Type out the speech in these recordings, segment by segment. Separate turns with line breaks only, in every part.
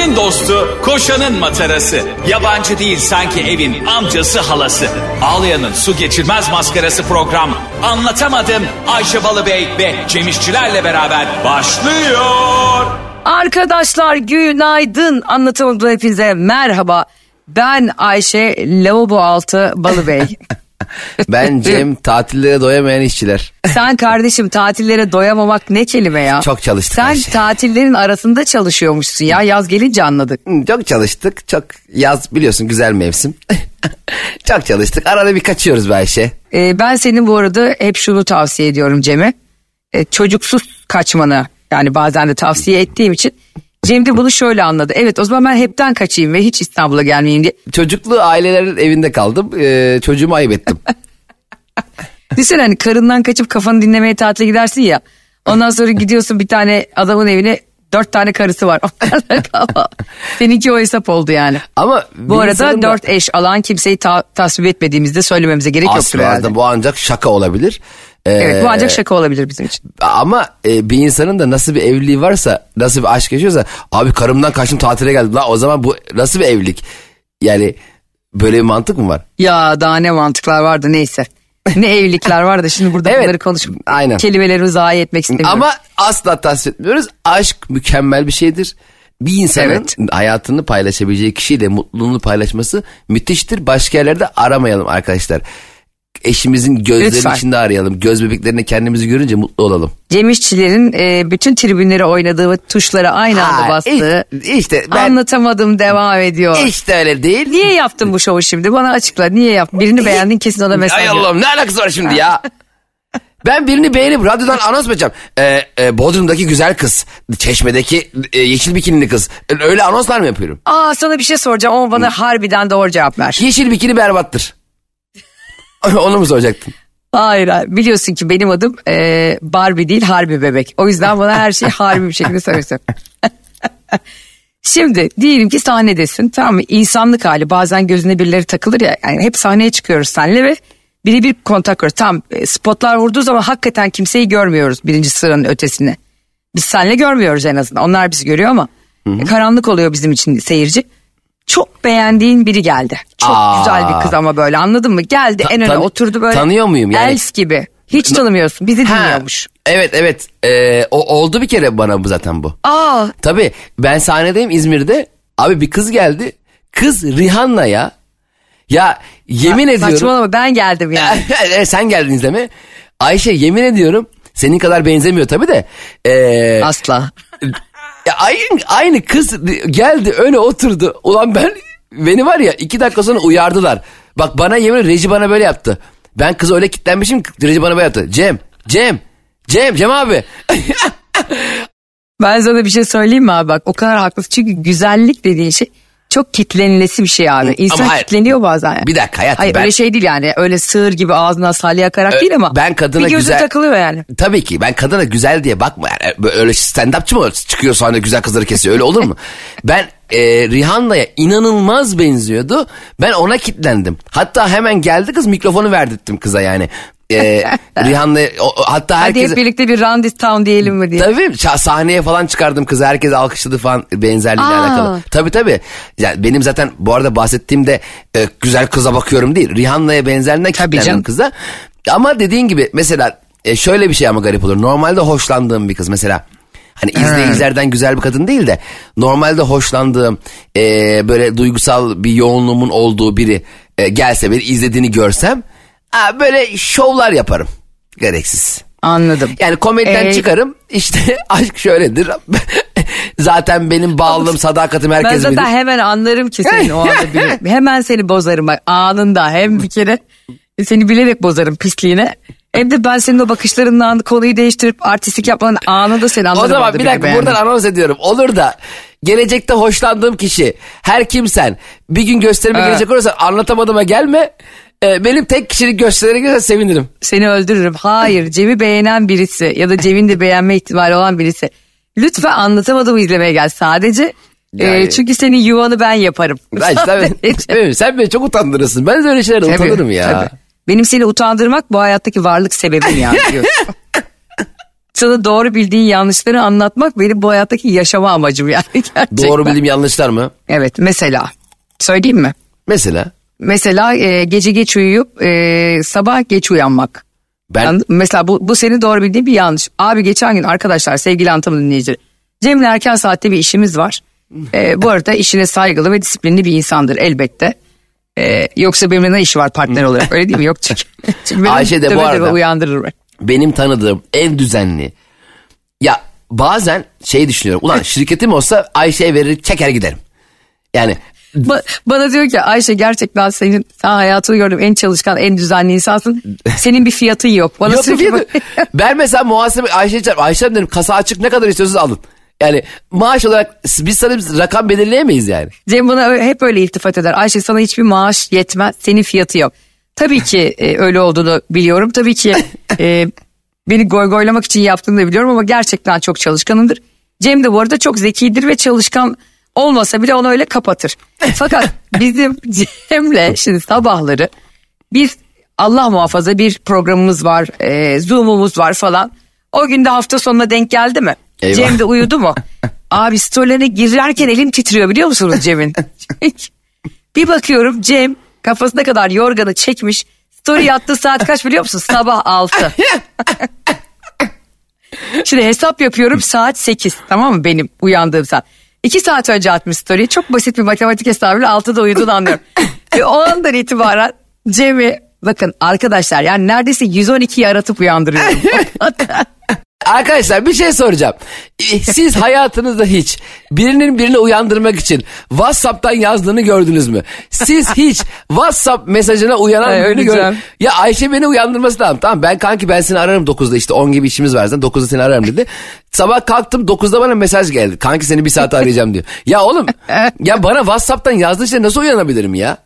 Ayşe'nin dostu, koşanın matarası. Yabancı değil sanki evin amcası halası. Ağlayan'ın su geçirmez maskarası program. Anlatamadım Ayşe Balıbey ve Cemişçilerle beraber başlıyor.
Arkadaşlar günaydın. Anlatamadım hepinize merhaba. Ben Ayşe Lavabo Altı Balıbey.
Ben Cem tatillere doyamayan işçiler.
Sen kardeşim tatillere doyamamak ne kelime ya?
Çok çalıştık
Sen
Ayşe.
tatillerin arasında çalışıyormuşsun ya. Yaz gelince anladık.
Hmm, Çok çalıştık. Çok yaz biliyorsun güzel mevsim. Çok çalıştık. Arada bir kaçıyoruz be Ayşe.
Ee, ben senin bu arada hep şunu tavsiye ediyorum Cem'e. Ee, çocuksuz kaçmanı yani bazen de tavsiye ettiğim için. Cem de bunu şöyle anladı. Evet o zaman ben hepten kaçayım ve hiç İstanbul'a gelmeyeyim diye.
Çocuklu ailelerin evinde kaldım. Ee, çocuğumu ayıp ettim.
Düşünsene hani karından kaçıp kafanı dinlemeye tatile gidersin ya. Ondan sonra gidiyorsun bir tane adamın evine dört tane karısı var. Seninki o hesap oldu yani.
Ama
Bu arada
insanın da-
dört eş alan kimseyi ta- tasvip etmediğimizde söylememize gerek herhalde.
Aslında bu ancak şaka olabilir. Ee,
Evet bu ancak şaka olabilir bizim için.
Ama e, bir insanın da nasıl bir evliliği varsa, nasıl bir aşk yaşıyorsa, abi karımdan kaçtım tatile geldim. La o zaman bu nasıl bir evlilik? Yani böyle bir mantık mı var?
Ya daha ne mantıklar vardı neyse. Ne evlilikler vardı şimdi burada
Evet,
bunları konuşup
aynen.
kelimelerimi zayi etmek istemiyorum.
Ama asla tasvip etmiyoruz. Aşk mükemmel bir şeydir. Bir insanın
Evet.
hayatını paylaşabileceği kişiyle mutluluğunu paylaşması müthiştir. Başka yerlerde aramayalım arkadaşlar. Eşimizin gözleri
Lütfen.
içinde arayalım. Göz bebeklerine kendimizi görünce mutlu olalım.
Cem İşçilerin e, bütün tribünleri oynadığı ve tuşlara aynı anda bastığı
i- işte ben
anlatamadım devam ediyor.
işte öyle değil.
Niye yaptın bu şovu şimdi? Bana açıkla. Niye yaptın? Birini beğendin kesin ona mesaj
Ay. Allah'ım ne alakası var şimdi ya? Ben birini beğenip radyodan anons vereceğim. Ee, e, Bodrum'daki güzel kız, Çeşme'deki e, yeşil bikinili kız. E, Öyle anonslar mı yapıyorum?
Aa sana bir şey soracağım ama bana harbiden doğru cevap ver.
Yeşil bikini berbattır. Onu mu soracaktın?
Hayır, hayır. biliyorsun ki benim adım e, Barbie değil Harbi bebek. O yüzden bana her şey harbi bir şekilde söylüyorsun. Şimdi diyelim ki sahnedesin tamam mı? İnsanlık hali bazen gözüne birileri takılır ya. Yani hep sahneye çıkıyoruz seninle ve birebir kontak kuruyoruz. Tam e, spotlar vurduğu zaman hakikaten kimseyi görmüyoruz birinci sıranın ötesine. Biz seninle görmüyoruz en azından. Onlar bizi görüyor ama e, karanlık oluyor bizim için seyirci. Çok beğendiğin biri geldi. Çok
Aa.
güzel bir kız ama böyle anladın mı? Geldi en öne
tan-
oturdu böyle.
tanıyor muyum yani?
Els gibi. Hiç tanımıyorsun. Bizi
Ha,
dinliyormuş.
Evet evet. Ee, o, oldu bir kere bana bu zaten bu.
Aa
Tabii ben sahnedeyim İzmir'de. Abi bir kız geldi. Kız Rihanna ya. Ya yemin ediyorum.
saçmalama ben geldim yani.
E, Sen geldin izleme. Ayşe yemin ediyorum. Senin kadar benzemiyor tabii de. Ee,
Asla.
ya aynı, aynı kız geldi öne oturdu. Ulan ben beni var ya iki dakika sonra uyardılar. Bak bana yemin reji bana böyle yaptı. Ben kıza öyle kitlenmişim ki reji bana böyle yaptı. Cem, Cem, Cem, Cem abi.
Ben sana bir şey söyleyeyim mi abi bak o kadar haklısın. Çünkü güzellik dediğin şey çok kitlenilesi bir şey abi. İnsan
hayır.
kitleniyor bazen. yani.
Bir dakika hayatım,
Hayır
ben-
öyle şey değil yani öyle sığır gibi ağzına salya yakarak
Ö,
değil ama.
ben kadına
bir
güzel-
takılıyor yani.
Tabii ki ben kadına güzel diye bakma yani öyle stand-upçı mı çıkıyor sonra güzel kızları kesiyor öyle olur mu? ben e, Rihanna'ya inanılmaz benziyordu ben ona kitlendim hatta hemen geldi kız mikrofonu verdirttim kıza yani. E, Rihanna o- hatta
Hadi
herkes
hep birlikte bir Randis Town diyelim mi diye.
Tabii sahneye falan çıkardım kızı herkes alkışladı falan benzerliğiyle
Aa.
alakalı. Tabii tabii. Yani benim zaten bu arada bahsettiğimde e, güzel kıza bakıyorum değil. Rihanna'ya kilitlendim
canım.
kıza. Ama dediğin gibi mesela e, şöyle bir şey ama garip olur. Normalde hoşlandığım bir kız mesela. Hani izleyicilerden güzel bir kadın değil de normalde hoşlandığım e, böyle duygusal bir yoğunluğumun olduğu biri e, gelse beni izlediğini görsem aa, böyle şovlar yaparım. Gereksiz.
Anladım.
Yani komediden
Ee,
çıkarım işte aşk şöyledir. zaten benim bağlılığım sadakatim
Ben
herkes
zaten
bilir.
hemen anlarım ki seni o anda bile. Hemen seni bozarım bak anında. Hem bir kere seni bilerek bozarım pisliğine. Hem de ben senin o bakışlarından konuyu değiştirip artistik yapmanın anında seni anlarım.
O zaman bir dakika buradan anons ediyorum. Olur da gelecekte hoşlandığım kişi her kimsen bir gün gösterime
Evet.
gelecek olursan anlatamadığıma gelme. Ee, benim tek kişilik gösterine gelirse sevinirim.
Seni öldürürüm. Hayır Cem'i beğenen birisi ya da Cem'in de beğenme ihtimali olan birisi. Lütfen anlatamadığımı izlemeye gel sadece.
Yani-
Ee, çünkü senin yuvanı ben yaparım.
Ben, sen, Evet, sen beni çok utandırırsın. Ben de öyle şeylerden
Tabii,
utanırım ya.
tabii. Benim seni utandırmak bu hayattaki varlık sebebim ya sana doğru bildiğin yanlışları anlatmak benim bu hayattaki yaşama amacım yani gerçekten.
Doğru bildiğim yanlışlar mı?
Evet mesela söyleyeyim mi?
Mesela
Mesela e, gece geç uyuyup e, sabah geç uyanmak.
ben
mı? Mesela bu, bu senin doğru bildiğin bir yanlış. Abi geçen gün arkadaşlar sevgili Antamın dinleyicileri. Cem'le erken saatte bir işimiz var. E, bu arada işine saygılı ve disiplinli bir insandır elbette. E, yoksa benimle ne işi var partner olarak öyle değil mi? Yok çünkü. çünkü
Ayşe de bu arada-
uyandırır. beni.
benim tanıdığım en düzenli. Ya bazen şey düşünüyorum. Ulan şirketim olsa Ayşe'ye verir çeker giderim. Yani
Ba- bana diyor ki Ayşe gerçekten senin sen hayatını gördüğüm en çalışkan en düzenli insansın. Senin bir fiyatın yok. Bana
Yok
böyle-
ben mesela muhasebe Ayşe'ye Ayşe dedim kasa açık ne kadar istiyorsanız alın. Yani maaş olarak biz sana bir rakam belirleyemeyiz yani.
Cem bana hep öyle iltifat eder. Ayşe sana hiçbir maaş yetmez. Senin fiyatı yok. Tabii ki e, öyle olduğunu biliyorum. Tabii ki e, beni goygoylamak için yaptığını da biliyorum ama gerçekten çok çalışkanımdır. Cem de bu arada çok zekidir ve çalışkan olmasa bile onu öyle kapatır. Fakat bizim Cem'le şimdi sabahları biz Allah muhafaza bir programımız var, e, Zoom'umuz var falan. O gün de hafta sonuna denk geldi mi?
Eyvah.
Cem de uyudu mu? Abi storylerine girerken elim titriyor biliyor musunuz Cem'in? bir bakıyorum Cem kafasına kadar yorganı çekmiş. Story yattığı saat kaç biliyor musun? Sabah 6. Şimdi hesap yapıyorum saat 8 tamam mı benim uyandığım saat. 2 saat önce atmış story. Çok basit bir matematik hesabıyla 6'da uyuduğunu anlıyorum. Ve o andan itibaren Cem'i bakın arkadaşlar yani neredeyse 112'yi aratıp uyandırıyorum.
Arkadaşlar bir şey soracağım. Ee, Siz hayatınızda hiç birinin birini uyandırmak için WhatsApp'tan yazdığını gördünüz mü? Siz hiç WhatsApp mesajına uyanan
Ay,
birini gör. Ya Ayşe beni uyandırması lazım. Tamam ben kanki ben seni ararım 9'da işte 10 gibi işimiz var zaten 9'da seni ararım dedi. Sabah kalktım 9'da bana mesaj geldi. Kanki seni bir saat arayacağım diyor. Ya oğlum ya bana WhatsApp'tan yazdığı şey nasıl uyanabilirim ya?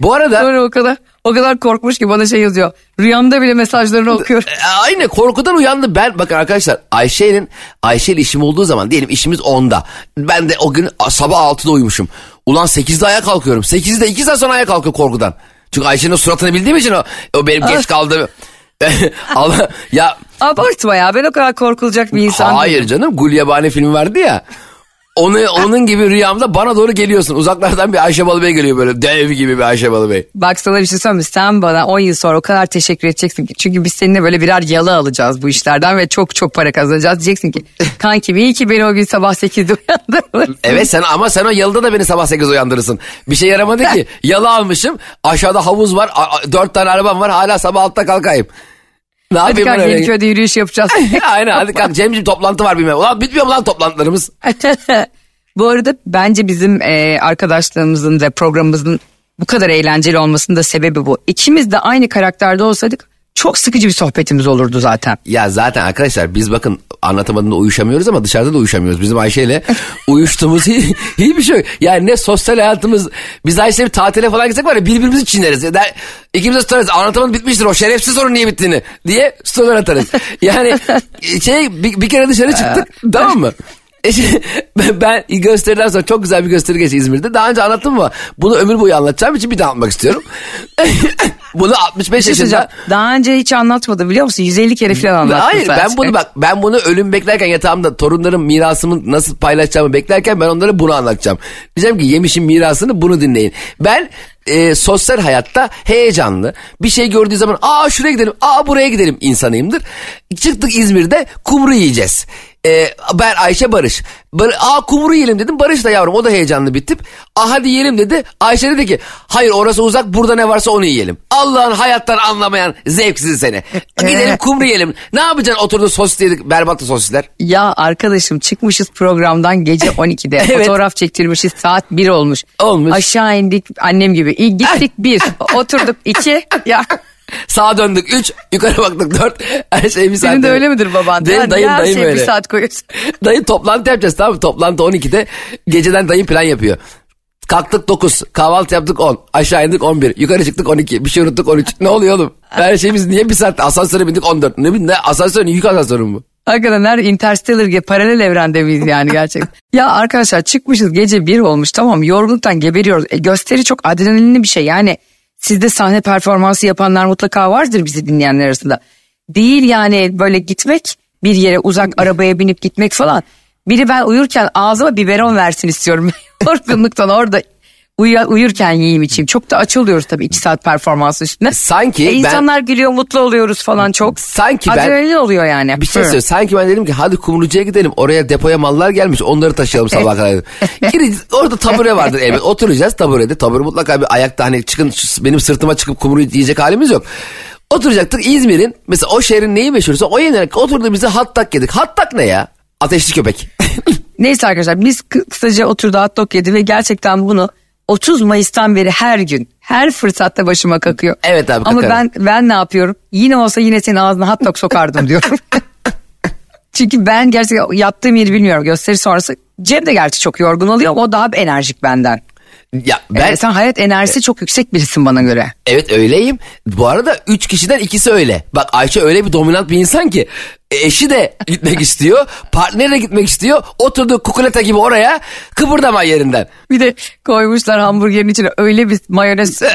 Bu arada
Sonra o kadar o kadar korkmuş ki bana şey yazıyor. Rüyamda bile mesajlarını okuyorum.
E, Aynı korkudan uyandı. Ben bakın arkadaşlar Ayşe'nin Ayşe ile işim olduğu zaman diyelim işimiz 10'da. Ben de o gün sabah 6'da uyumuşum. Ulan 8'de ayağa kalkıyorum. 8'de 2 saat sonra ayağa kalkıyor korkudan. Çünkü Ayşe'nin suratını bildiğim için o, o benim geç kaldığım. Allah ya
Abartma ya ben o kadar korkulacak bir insan değilim.
hayır canım Gulyabani filmi vardı ya. Onu, onun gibi rüyamda bana doğru geliyorsun. Uzaklardan bir Ayşe Balıbey geliyor böyle dev gibi bir Ayşe Balıbey.
Bak sana bir şey söyleyeyim? Sen bana 10 yıl sonra o kadar teşekkür edeceksin ki. Çünkü biz seninle böyle birer yalı alacağız bu işlerden ve çok çok para kazanacağız. Diyeceksin ki kanki iyi ki beni o gün sabah 8'de uyandırdın.
Evet sen ama sen o yalıda da beni sabah 8 uyandırırsın. Bir şey yaramadı ki. Yalı almışım. Aşağıda havuz var. a- a- Dört tane arabam var. Hala sabah altta kalkayım. Ne
Hadi
yapayım
kanka
ben öyle?
Yeniköy'de yürüyüş yapacağız.
Aynen hadi kalk Cemciğim toplantı var bilmem. Ulan bitmiyor mu lan toplantılarımız?
bu arada bence bizim e, arkadaşlığımızın ve programımızın bu kadar eğlenceli olmasının da sebebi bu. İkimiz de aynı karakterde olsaydık çok sıkıcı bir sohbetimiz olurdu zaten.
Ya zaten arkadaşlar biz bakın anlatamadığında uyuşamıyoruz ama dışarıda da uyuşamıyoruz. Bizim Ayşe ile uyuştuğumuz hiç, hiçbir şey yok. Yani ne sosyal hayatımız biz Ayşe'yle bir tatile falan gitsek var ya birbirimizi çinleriz. Der, ikimiz de stories anlatamadım bitmiştir o şerefsiz sorun niye bittiğini diye storyler atarız. Yani şey bir, bir kere dışarı çıktık tamam mı? Ben- ben gösteriden sonra çok güzel bir gösteri geçti İzmir'de. Daha önce anlattım ama bunu ömür boyu anlatacağım için bir daha anlatmak istiyorum. bunu 65
Bir şey
yaşında...
Daha önce hiç anlatmadım biliyor musun? 150 kere falan anlattım
Hayır ben
sadece.
bunu bak ben bunu ölüm beklerken yatağımda torunlarım mirasımı nasıl paylaşacağımı beklerken ben onlara bunu anlatacağım. Diyeceğim ki yemişim mirasını bunu dinleyin. Ben e, sosyal hayatta heyecanlı bir şey gördüğü zaman aa şuraya gidelim aa buraya gidelim insanıyımdır. Çıktık İzmir'de kumru yiyeceğiz. E, ben Ayşe Barış. Bar aa kumru yiyelim dedim. Barış da yavrum o da heyecanlı bitip. Aa hadi yiyelim dedi. Ayşe dedi ki hayır orası uzak burada ne varsa onu yiyelim. Allah'ın hayattan anlamayan zevksiz seni. Gidelim kumru yiyelim. Ne yapacaksın oturdu sosis yedik berbat da sosisler.
Ya arkadaşım çıkmışız programdan gece 12'de.
Evet.
Fotoğraf çektirmişiz saat 1 olmuş.
Olmuş.
Aşağı indik annem gibi. İyi, gittik 1. Oturduk 2. Ya
Sağa döndük 3 yukarı baktık 4 her şey bir saat.
senin de öyle midir baban?
Benim
Yani
dayım
her
dayım
şeye
öyle.
bir saat koyuyorsun.
Dayı toplantı yapacağız tamam mı? Toplantı 12'de geceden dayım plan yapıyor. Kalktık 9, kahvaltı yaptık 10, aşağı indik 11, yukarı çıktık 12, bir şey unuttuk 13. Ne oluyor oğlum? Her şeyimiz niye bir saatte asansöre bindik 14. Ne ne asansör yük asansörü mü bu?
Hakikaten her Interstellar gibi paralel evrende miyiz yani gerçekten? ya arkadaşlar çıkmışız gece 1 olmuş tamam yorgunluktan geberiyoruz. E, gösteri çok adrenalinli bir şey yani sizde sahne performansı yapanlar mutlaka vardır bizi dinleyenler arasında. Değil yani böyle gitmek bir yere uzak arabaya binip gitmek falan. Biri ben uyurken ağzıma biberon versin istiyorum. Yorgunluktan orada uyu- uyurken yiyeyim içeyim. Çok da aç oluyoruz tabii iki saat performans üstüne.
Sanki
E,
ben-
insanlar gülüyor mutlu oluyoruz falan çok.
Sanki ben-
Adrenalin oluyor yani.
Bir şey
Hı.
söyle. Sanki ben dedim ki hadi kumrucuya gidelim. Oraya depoya mallar gelmiş. Onları taşıyalım sabah kadar. Gideceğiz. Orada tabure vardır elbet. Oturacağız taburede. Tabure mutlaka bir ayakta hani çıkın benim sırtıma çıkıp kumru yiyecek halimiz yok. Oturacaktık İzmir'in mesela o şehrin neyi meşhursa o yenerek oturduğumuzda hattak yedik. Hattak ne ya? Ateşli köpek.
Neyse arkadaşlar biz kı- kısaca oturdu hot dog yedi ve gerçekten bunu 30 Mayıs'tan beri her gün her fırsatta başıma kakıyor.
Evet abi,
Ama
kakarım.
ben ben ne yapıyorum? Yine olsa yine senin ağzına hot dog sokardım diyorum. Çünkü ben gerçekten yattığım yeri bilmiyorum. Gösteri sonrası Cem de gerçi çok yorgun oluyor o daha enerjik benden.
Ya ben
Ben... sen hayat enerjisi çok yüksek birisin bana göre.
Evet öyleyim. Bu arada üç kişiden ikisi öyle. Bak Ayşe öyle bir dominant bir insan ki e, eşi de gitmek istiyor, partneri de gitmek istiyor. Oturdu kukuleta gibi oraya kıpırdama yerinden.
Bir de koymuşlar hamburgerin içine öyle bir mayonez.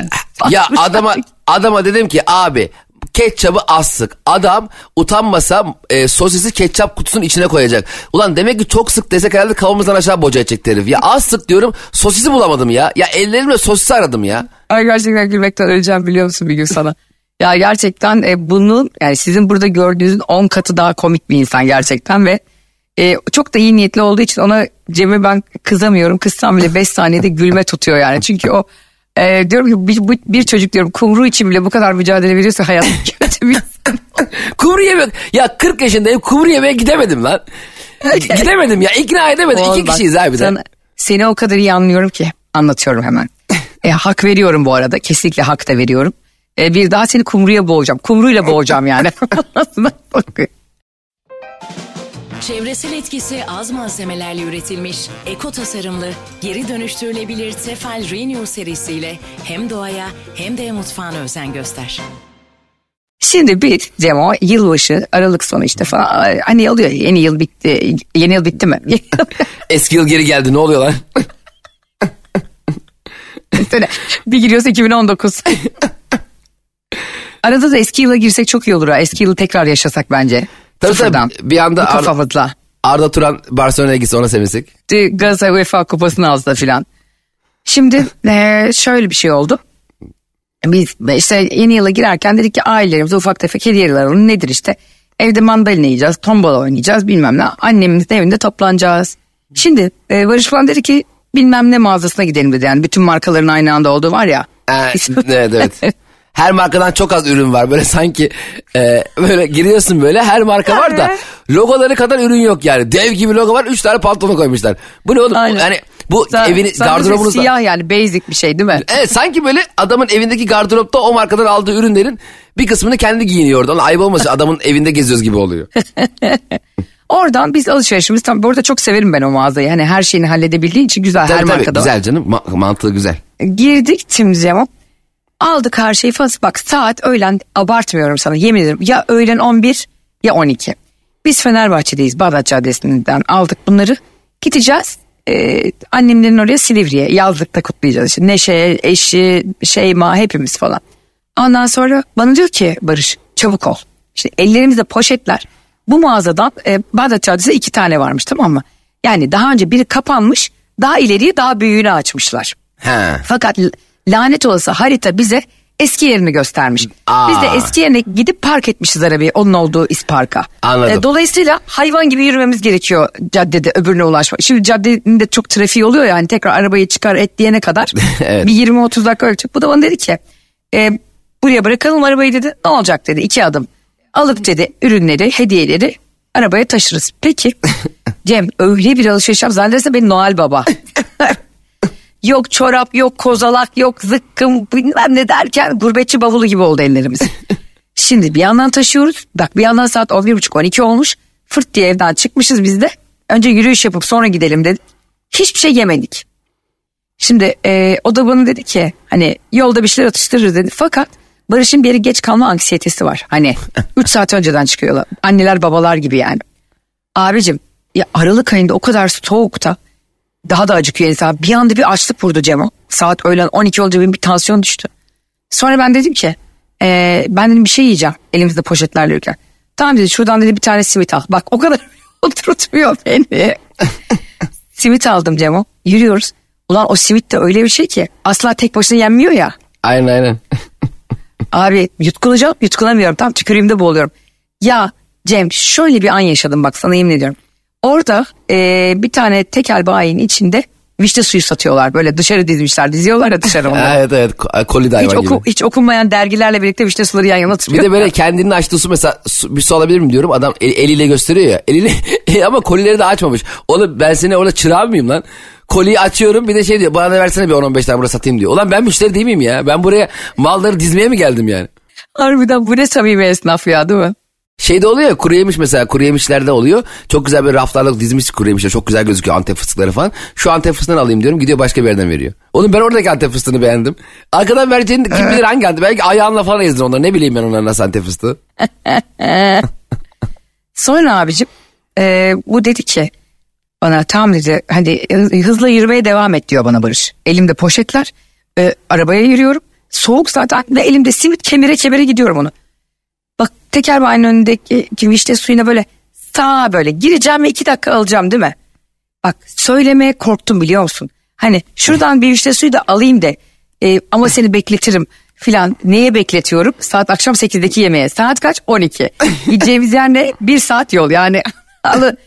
Ya adama adama dedim ki abi ketçabı az sık. Adam utanmasa e, sosisi ketçap kutusunun içine koyacak. Ulan demek ki çok sık desek herhalde kafamızdan aşağı boca edecek herif. Ya az sık diyorum sosisi bulamadım ya. Ya ellerimle sosisi aradım ya.
Ay gerçekten gülmekten öleceğim biliyor musun bir gün sana. Ya gerçekten e, bunun yani sizin burada gördüğünüzün 10 katı daha komik bir insan gerçekten ve e, çok da iyi niyetli olduğu için ona Cem'e ben kızamıyorum. Kızsam bile 5 saniyede gülme tutuyor yani. Çünkü o e, diyorum ki bir, bir çocuk diyorum kumru için bile bu kadar mücadele veriyorsa hayat.
Kumru yemek. Ya 40 yaşındayım kumru yemeğe gidemedim lan. gidemedim ya ikna edemedim.
Oğlum
İki
bak,
kişiyiz abi de.
sana- seni o kadar iyi anlıyorum ki anlatıyorum hemen. E, hak veriyorum bu arada kesinlikle hak da veriyorum. E, bir daha seni kumruya boğacağım. Kumruyla boğacağım yani.
Çevresel etkisi az malzemelerle üretilmiş, eko tasarımlı, geri dönüştürülebilir Tefal Renew serisiyle hem doğaya hem de mutfağına özen göster.
Şimdi biz Cemo yılbaşı Aralık sonu işte falan hani oluyor yeni yıl bitti yeni yıl bitti mi?
Eski yıl geri geldi ne oluyor lan?
Böyle bir giriyorsa 2019. Arada da eski yıla girsek çok iyi olur ha. Eski yılı tekrar yaşasak bence.
Tabii
Sıfırdan.
tabii bir anda
Bu
Ar-
kafamızla.
Arda Turan Barcelona'ya gitse ona sevinsek.
Galatasaray UEFA kupasını alsa filan. Şimdi eee, şöyle bir şey oldu. Biz işte yeni yıla girerken dedik ki ailelerimize ufak tefek hediyeler alalım. Nedir işte? Evde mandalina yiyeceğiz, tombola oynayacağız bilmem ne. Annemizin evinde toplanacağız. Şimdi e, Barış falan dedi ki bilmem ne mağazasına gidelim dedi. Yani bütün markaların aynı anda olduğu var ya.
Ee, evet evet. Her markadan çok az ürün var. Böyle sanki e, böyle giriyorsun böyle her marka var da logoları kadar ürün yok yani. Dev gibi logo var. Üç tane pantolon koymuşlar. Bu ne oğlum?
Aynen.
Yani bu
Sen-
evini gardırobunuzda.
Siyah yani basic bir şey değil mi?
Evet sanki böyle adamın evindeki gardıropta o markadan aldığı ürünlerin bir kısmını kendi giyiniyor orada. Ona ayıp olmasın adamın evinde geziyoruz gibi oluyor.
Oradan biz alışverişimiz tam bu arada çok severim ben o mağazayı. Hani her şeyini halledebildiği için güzel her
tabii tabii
markada. var.
güzel canım Ma- mantığı güzel.
Girdik Timzemo. Aldık her şeyi falan. Bak saat öğlen abartmıyorum sana yemin ederim. Ya öğlen 11 ya 12. Biz Fenerbahçe'deyiz Bağdat Caddesi'nden aldık bunları. Gideceğiz e, annemlerin oraya Silivri'ye yazlıkta kutlayacağız. İşte Neşe, eşi, Şeyma hepimiz falan. Ondan sonra bana diyor ki Barış çabuk ol. İşte ellerimizde poşetler. Bu mağazadan e, Bağdat Caddesi'de iki tane varmış tamam mı? Yani daha önce biri kapanmış daha ileriye daha büyüğünü açmışlar.
He.
Fakat lanet olası harita bize eski yerini göstermiş.
Aa.
Biz de eski yerine gidip park etmişiz arabayı onun olduğu isparka.
Anladım.
dolayısıyla hayvan gibi yürümemiz gerekiyor caddede öbürüne ulaşmak. Şimdi caddenin de çok trafiği oluyor yani tekrar arabayı çıkar et diyene kadar
Evet.
bir 20-30 dakika ölecek. Bu da bana dedi ki e, buraya bırakalım arabayı dedi ne olacak dedi iki adım. Alıp dedi ürünleri hediyeleri arabaya taşırız. Peki Cem öyle bir alışveriş yap zannederse beni Noel Baba. Yok çorap yok kozalak yok zıkkım bilmem ne derken gurbetçi bavulu gibi oldu ellerimiz. Şimdi bir yandan taşıyoruz. Bak bir yandan saat 11.30-12 olmuş. Fırt diye evden çıkmışız biz de. Önce yürüyüş yapıp sonra gidelim dedik. Hiçbir şey yemedik. Şimdi e, o da bana dedi ki hani yolda bir şeyler atıştırırız dedi. Fakat Barış'ın bir yere geç kalma anksiyetesi var. Hani 3 saat önceden çıkıyorlar. Anneler babalar gibi yani. Abicim ya Aralık ayında o kadar soğukta daha da acıkıyor insan. Bir anda bir açlık vurdu Cemo. Saat öğlen 12 olunca benim bir tansiyon düştü. Sonra ben dedim ki e, ben dedim bir şey yiyeceğim elimizde poşetlerle yürürken. Tamam dedi şuradan dedi bir tane simit al. Bak o kadar oturtmuyor beni. simit aldım Cemo. Yürüyoruz. Ulan o simit de öyle bir şey ki asla tek başına yenmiyor ya.
Aynen aynen.
Abi yutkulacağım yutkulamıyorum. Tam tükürüğümde boğuluyorum. Ya Cem şöyle bir an yaşadım bak sana yemin ediyorum. Orada e, bir tane tekel bayinin içinde vişne suyu satıyorlar. Böyle dışarı dizmişler. Diziyorlar ya dışarı onları.
evet evet ko- koli
hiç, oku,
gibi.
hiç okunmayan dergilerle birlikte vişne suları yan yana
Bir
tutuyor.
de böyle kendinin açtığı su mesela su, bir su alabilir mi diyorum. Adam el- eliyle gösteriyor ya. Eliyle ama kolileri de açmamış. Oğlum ben seni orada çırağı mıyım lan? Koliyi açıyorum bir de şey diyor bana versene bir 10-15 tane burada satayım diyor. Ulan ben müşteri değil miyim ya? Ben buraya malları dizmeye mi geldim yani?
Harbiden bu ne samimi esnaf ya değil mi?
Şeyde oluyor ya kuru yemiş mesela kuru yemişlerde oluyor. Çok güzel bir raflarla dizmiş kuru yemişler. Çok güzel gözüküyor antep fıstıkları falan. Şu antep fıstığını alayım diyorum gidiyor başka bir yerden veriyor. Oğlum ben oradaki antep fıstığını beğendim. Arkadan vereceğini kim bilir hangi antep. Belki ayağınla falan ezdin onları ne bileyim ben onların nasıl antep fıstığı.
Sonra abicim e, bu dedi ki bana tamam dedi hadi hızla yürümeye devam et diyor bana Barış. Elimde poşetler e, arabaya yürüyorum. Soğuk zaten ve elimde simit kemire kemire gidiyorum onu. Teker bayinin önündeki ki vişne suyuna böyle sağa böyle gireceğim ve iki dakika alacağım değil mi? Bak söylemeye korktum biliyor musun? Hani şuradan bir vişne suyu da alayım de e, ama seni bekletirim filan. Neye bekletiyorum? Saat akşam 8'deki yemeğe. Saat kaç? 12. Gideceğimiz yer ne? Bir saat yol yani. Alı.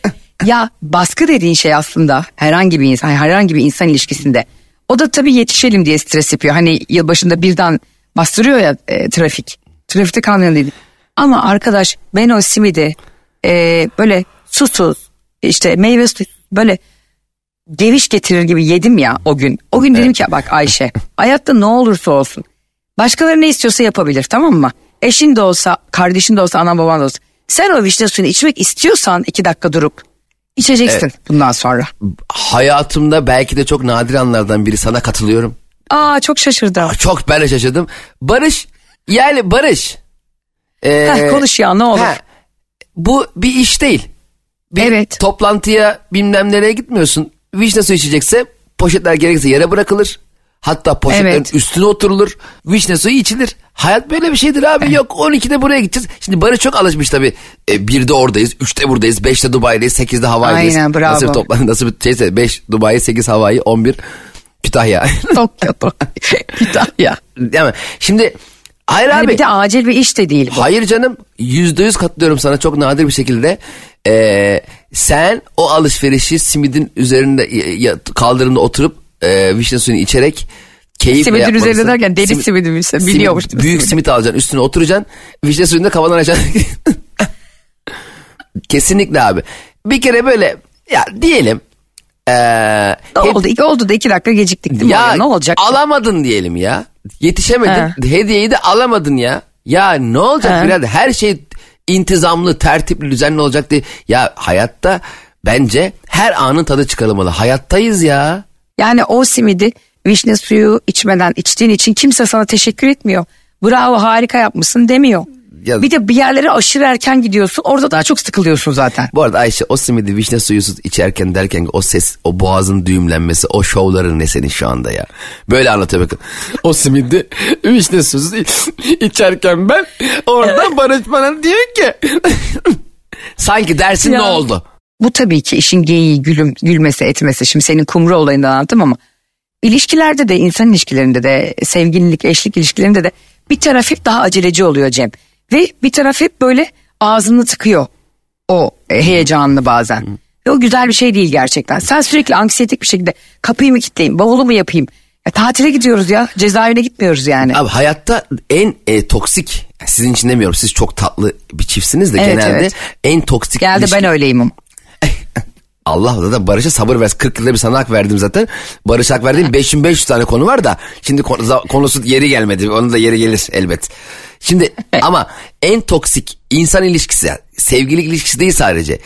ya baskı dediğin şey aslında herhangi bir insan, herhangi bir insan ilişkisinde. O da tabii yetişelim diye stres yapıyor. Hani yılbaşında birden bastırıyor ya e, trafik. Trafikte kalmayan dedi. Ama arkadaş ben o simidi e, böyle susuz işte meyve suyu böyle geviş getirir gibi yedim ya o gün. O gün dedim ki bak Ayşe hayatta ne olursa olsun başkaları ne istiyorsa yapabilir tamam mı? Eşin de olsa kardeşin de olsa anan baban da olsa. Sen o vişne suyunu içmek istiyorsan iki dakika durup içeceksin bundan sonra.
Hayatımda belki de çok nadir anlardan biri sana katılıyorum.
Aa çok şaşırdım.
Çok ben de şaşırdım. Barış yani Barış. Ee,
Heh, konuş ya ne olur.
ha, bu bir iş değil. Bir
Evet.
toplantıya bilmem nereye gitmiyorsun. Vişne suyu içecekse poşetler gerekirse yere bırakılır. Hatta poşetlerin
Evet.
üstüne oturulur. Vişne suyu içilir. Hayat böyle bir şeydir abi. Yok 12'de buraya gideceğiz. Şimdi Barış çok alışmış tabii. E, 1'de oradayız, 3'te buradayız, 5'te Dubai'deyiz, 8'de Hawaii'deyiz.
Aynen, bravo.
Nasıl bir toplantı, nasıl bir şeyse 5 Dubai, 8 Hawaii, 11 Kütahya.
Tokyo. Kütahya.
Değil mi? Şimdi hayır
Hani
abi.
bir de acil bir iş de değil bu.
Hayır canım yüzde yüz katılıyorum sana çok nadir bir şekilde. Ee, sen o alışverişi simidin üzerinde kaldırımda oturup e, vişne suyunu içerek keyifle
Simidin
yapmalısın.
üzerinde derken deli simidi mi?
simit-
Biliyormuş mi
Büyük
simidi?
simit alacaksın üstüne oturacaksın vişne suyunu da açacaksın. Kesinlikle abi. Bir kere böyle ya diyelim. ee,
Ne
hep-
oldu? İki oldu da iki dakika geciktik değil mi?
ya
oraya? Ne olacak?
alamadın diyelim ya. Yetişemedin. Hediyeyi de alamadın ya. Ya ne olacak
He.
birader? Her şey intizamlı, tertipli, düzenli olacak diye. Ya hayatta bence her anın tadı çıkarılmalı. Hayattayız ya.
Yani o simidi vişne suyu içmeden içtiğin için kimse sana teşekkür etmiyor. Bravo harika yapmışsın demiyor.
Ya-
Bir de bir yerlere aşırı erken gidiyorsun orada daha çok sıkılıyorsun zaten.
Bu arada Ayşe o simidi vişne suyusuz içerken derken o ses, o boğazın düğümlenmesi, o şovların ne senin şu anda ya. Böyle anlatıyor bakın. O simidi vişne suyusuz içerken ben oradan Barış bana diyor ki. Sanki dersin
Ya.
ne oldu?
Bu tabii ki işin geyiği gülüm, gülmesi etmesi. Şimdi senin kumru olayından anlattım ama ilişkilerde de insan ilişkilerinde de sevgililik eşlik ilişkilerinde de bir taraf hep daha aceleci oluyor Cem. Ve bir taraf hep böyle ağzını tıkıyor o e, heyecanını bazen. Ve o güzel bir şey değil gerçekten. Sen sürekli anksiyetik bir şekilde kapıyı mı kilitleyeyim bavulu mu yapayım? Ya, tatile gidiyoruz ya cezaevine gitmiyoruz yani.
Abi hayatta en e, toksik sizin için demiyorum siz çok tatlı bir çiftsiniz de
Evet,
genelde
evet.
en toksik
Geldi
ilişki-
ben öyleyim.
Allah da Barış'a sabır versin 40 yılda bir sana hak verdim zaten Barış hak verdiğim 5500 tane konu var da şimdi konusu yeri gelmedi onun da yeri gelir elbet. Şimdi ama en toksik insan ilişkisi sevgililik ilişkisi değil sadece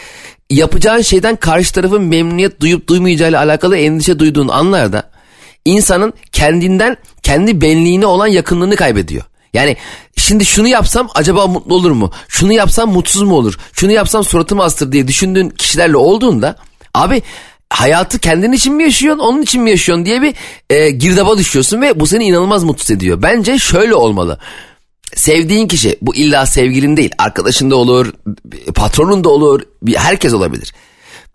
yapacağın şeyden karşı tarafın memnuniyet duyup duymayacağıyla alakalı endişe duyduğun anlarda insanın kendinden kendi benliğine olan yakınlığını kaybediyor. Yani şimdi şunu yapsam acaba mutlu olur mu? Şunu yapsam mutsuz mu olur? Şunu yapsam suratımı astır diye düşündüğün kişilerle olduğunda abi hayatı kendin için mi yaşıyorsun onun için mi yaşıyorsun diye bir e, girdaba düşüyorsun ve bu seni inanılmaz mutsuz ediyor. Bence şöyle olmalı. sevdiğin kişi bu illa sevgilin değil arkadaşın da olur patronun da olur herkes olabilir.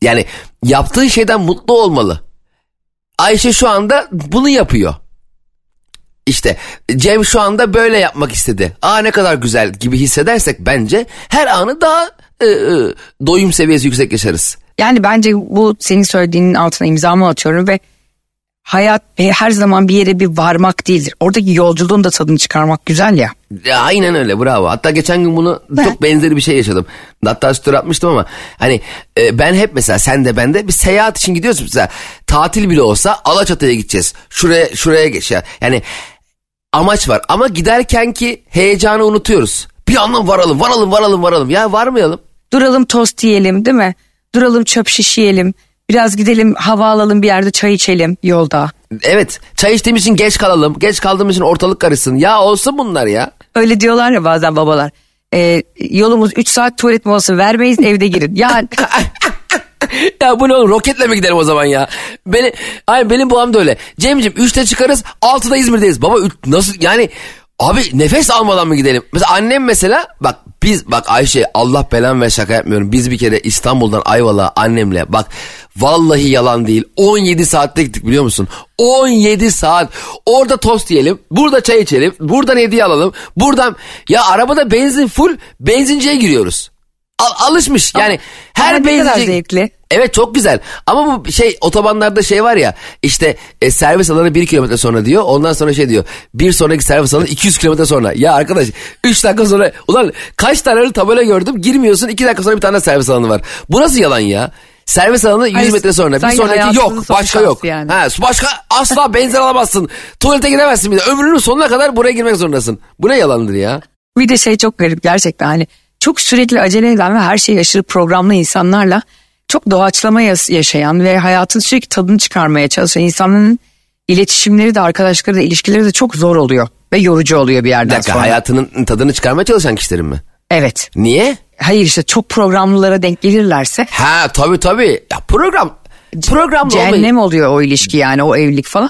Yani yaptığı şeyden mutlu olmalı. Ayşe şu anda bunu yapıyor. İşte Cem şu anda böyle yapmak istedi. Aa ne kadar güzel gibi hissedersek bence her anı daha e, e, doyum seviyesi yüksek yaşarız.
Yani bence bu senin söylediğinin altına imzamı atıyorum ve hayat e, her zaman bir yere bir varmak değildir. Oradaki yolculuğun da tadını çıkarmak güzel ya.
Ya aynen öyle bravo. Hatta geçen gün bunu çok benzeri bir şey yaşadım. Hatta story atmıştım ama hani e, ben hep mesela sen de ben de bir seyahat için gidiyoruz mesela tatil bile olsa Alaçatı'ya gideceğiz. Şuraya şuraya geç ya. Yani amaç var ama giderken ki heyecanı unutuyoruz. Bir anlam varalım varalım varalım varalım ya varmayalım.
Duralım tost yiyelim değil mi? Duralım çöp şiş yiyelim. Biraz gidelim hava alalım bir yerde çay içelim yolda.
Evet çay içtiğimiz için geç kalalım. Geç kaldığımız için ortalık karışsın. Ya olsun bunlar ya.
Öyle diyorlar ya bazen babalar. Ee, yolumuz 3 saat tuvalet molası vermeyiz evde girin. Ya
ya bu ne oğlum roketle mi gidelim o zaman ya? Beni, ay benim babam da öyle. Cem'ciğim 3'te çıkarız 6'da İzmir'deyiz. Baba üç- nasıl yani abi nefes almadan mı gidelim? Mesela annem mesela bak biz bak Ayşe Allah belan ve şaka yapmıyorum. Biz bir kere İstanbul'dan Ayvalık'a annemle bak vallahi yalan değil 17 saatte gittik biliyor musun? 17 saat orada tost yiyelim burada çay içelim buradan hediye alalım buradan ya arabada benzin full benzinciye giriyoruz. Al- alışmış yani her
ama
benzinci-
zevkli.
Evet çok güzel ama bu şey otobanlarda şey var ya işte e, servis alanı 1 kilometre sonra diyor ondan sonra şey diyor bir sonraki servis alanı 200 kilometre sonra. Ya arkadaş 3 dakika sonra ulan kaç tane öyle tabela gördüm girmiyorsun 2 dakika sonra bir tane servis alanı var. Bu nasıl yalan ya? Servis alanı 100
Hayır,
metre sonra bir sonraki yok başka yok.
yani.
Ha, başka asla benzin alamazsın tuvalete giremezsin bir de ömrünün sonuna kadar buraya girmek zorundasın. Bu ne yalandır ya?
bir de şey çok garip gerçekten hani çok sürekli acele eden ve her şeyi aşırı programlı insanlarla çok doğaçlama yaşayan ve hayatın sürekli tadını çıkarmaya çalışan insanların iletişimleri de arkadaşları da ilişkileri de çok zor oluyor ve yorucu oluyor bir
Bir
yerden
dakika
sonra.
hayatının tadını çıkarmaya çalışan kişilerin mi?
Evet.
Niye?
Hayır işte çok programlılara denk gelirlerse
Ha tabii tabii. Ya program olmayı-
cehennem oluyor o ilişki yani o evlilik falan.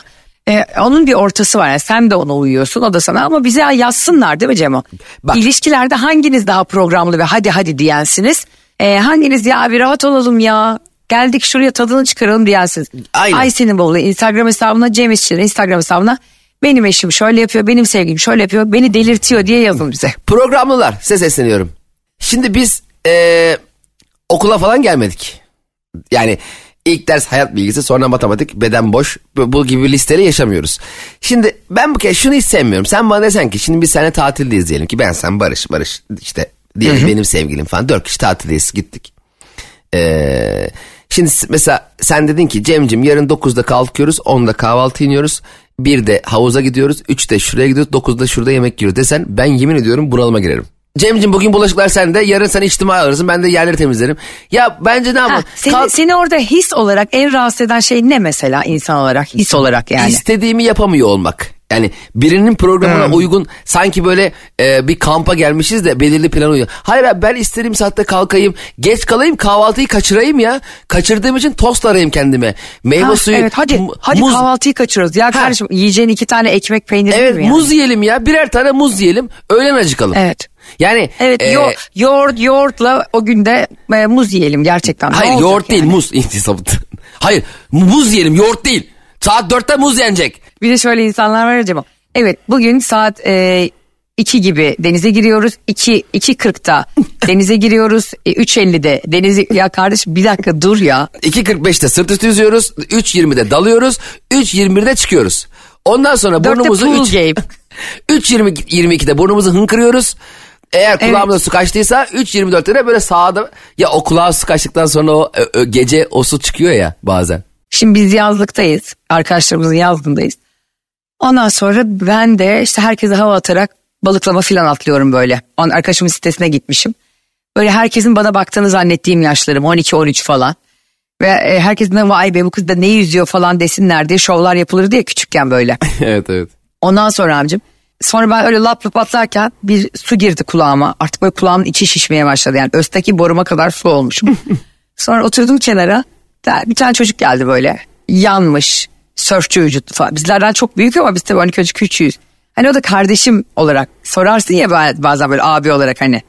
Ee, onun bir ortası var yani sen de ona uyuyorsun o da sana ama bize yazsınlar değil mi Cemo?
Bak.
İlişkilerde hanginiz daha programlı ve hadi hadi diyensiniz? Ee, hanginiz ya bir rahat olalım ya geldik şuraya tadını çıkaralım diyensiniz.
Aynen.
Ayşe'nin bolu Instagram hesabına Cem İşçi'nin Instagram hesabına benim eşim şöyle yapıyor benim sevgilim şöyle yapıyor beni delirtiyor diye yazın bize.
Programlılar size sesleniyorum. Şimdi biz eee, okula falan gelmedik. Yani ilk ders hayat bilgisi sonra matematik beden boş bu, gibi listeyle yaşamıyoruz. Şimdi ben bu kez şunu hiç sevmiyorum. Sen bana desen ki şimdi biz seninle tatildeyiz diyelim ki ben sen Barış Barış işte diyelim benim sevgilim falan dört kişi tatildeyiz gittik. Ee, şimdi mesela sen dedin ki Cem'cim yarın 9'da kalkıyoruz 10'da kahvaltı iniyoruz. 1'de havuza gidiyoruz 3'te şuraya gidiyoruz 9'da şurada yemek yiyoruz desen ben yemin ediyorum bunalıma girerim. Cem'cim bugün bulaşıklar sende yarın sen içtimai alırsın ben de yerleri temizlerim. Ya bence ne yapalım?
seni,
Kalk-
seni orada his olarak en rahatsız eden şey ne mesela insan olarak his olarak yani.
istediğimi yapamıyor olmak. Yani birinin programına
Hmm.
uygun sanki böyle e, bir kampa gelmişiz de belirli plan uyuyor. Hayır abi ben istediğim saatte kalkayım, geç kalayım, kahvaltıyı kaçırayım ya. Kaçırdığım için tost arayayım kendime. Meyve
Ha,
suyu.
evet hadi
mu-
hadi
muz-
kahvaltıyı kaçırıyoruz. Ya kardeşim yiyeceğin iki tane ekmek peynir
Evet
mi yani?
muz yiyelim ya. Birer tane muz yiyelim. Öğlen acıkalım.
Evet.
Yani
Evet
e,
yo- yoğurt yoğurtla o günde e, muz yiyelim gerçekten.
Hayır yoğurt değil
yani?
muz. İntisabıt. hayır muz yiyelim yoğurt değil. Saat dörtte muz yenecek.
Bir de şöyle insanlar var acaba. Evet bugün saat e, 2 gibi denize giriyoruz. 2 2.40'da denize giriyoruz. E, 3.50'de denize ya kardeşim bir dakika dur ya.
2.45'te sırt üstü yüzüyoruz. 3.20'de dalıyoruz. 3.21'de çıkıyoruz. Ondan sonra burnumuzu
pool
3
game.
3.22'de burnumuzu hınkırıyoruz. Eğer kulağımıza su kaçtıysa 3.24'te de böyle sağda ya o kulağa su kaçtıktan sonra o ö- ö- gece o su çıkıyor ya bazen.
Şimdi biz yazlıktayız. Arkadaşlarımızın yazlığındayız. Ondan sonra ben de işte herkese hava atarak balıklama filan atlıyorum böyle. On, arkadaşımın sitesine gitmişim. Böyle herkesin bana baktığını zannettiğim yaşlarım 12-13 falan. Ve e, herkesin de vay be bu kız da ne yüzüyor falan desinler diye şovlar yapılır diye küçükken böyle.
evet evet.
Ondan sonra amcım. Sonra ben öyle lap lap atlarken bir su girdi kulağıma. Artık böyle kulağımın içi şişmeye başladı. Yani östeki boruma kadar su olmuşum. sonra oturdum kenara. Bir tane çocuk geldi böyle. Yanmış. Sörfçü falan. Bizlerden çok büyük ama biz tabii 12 çocuk küçüğüz. Hani o da kardeşim olarak sorarsın ya ba- bazen böyle abi olarak hani.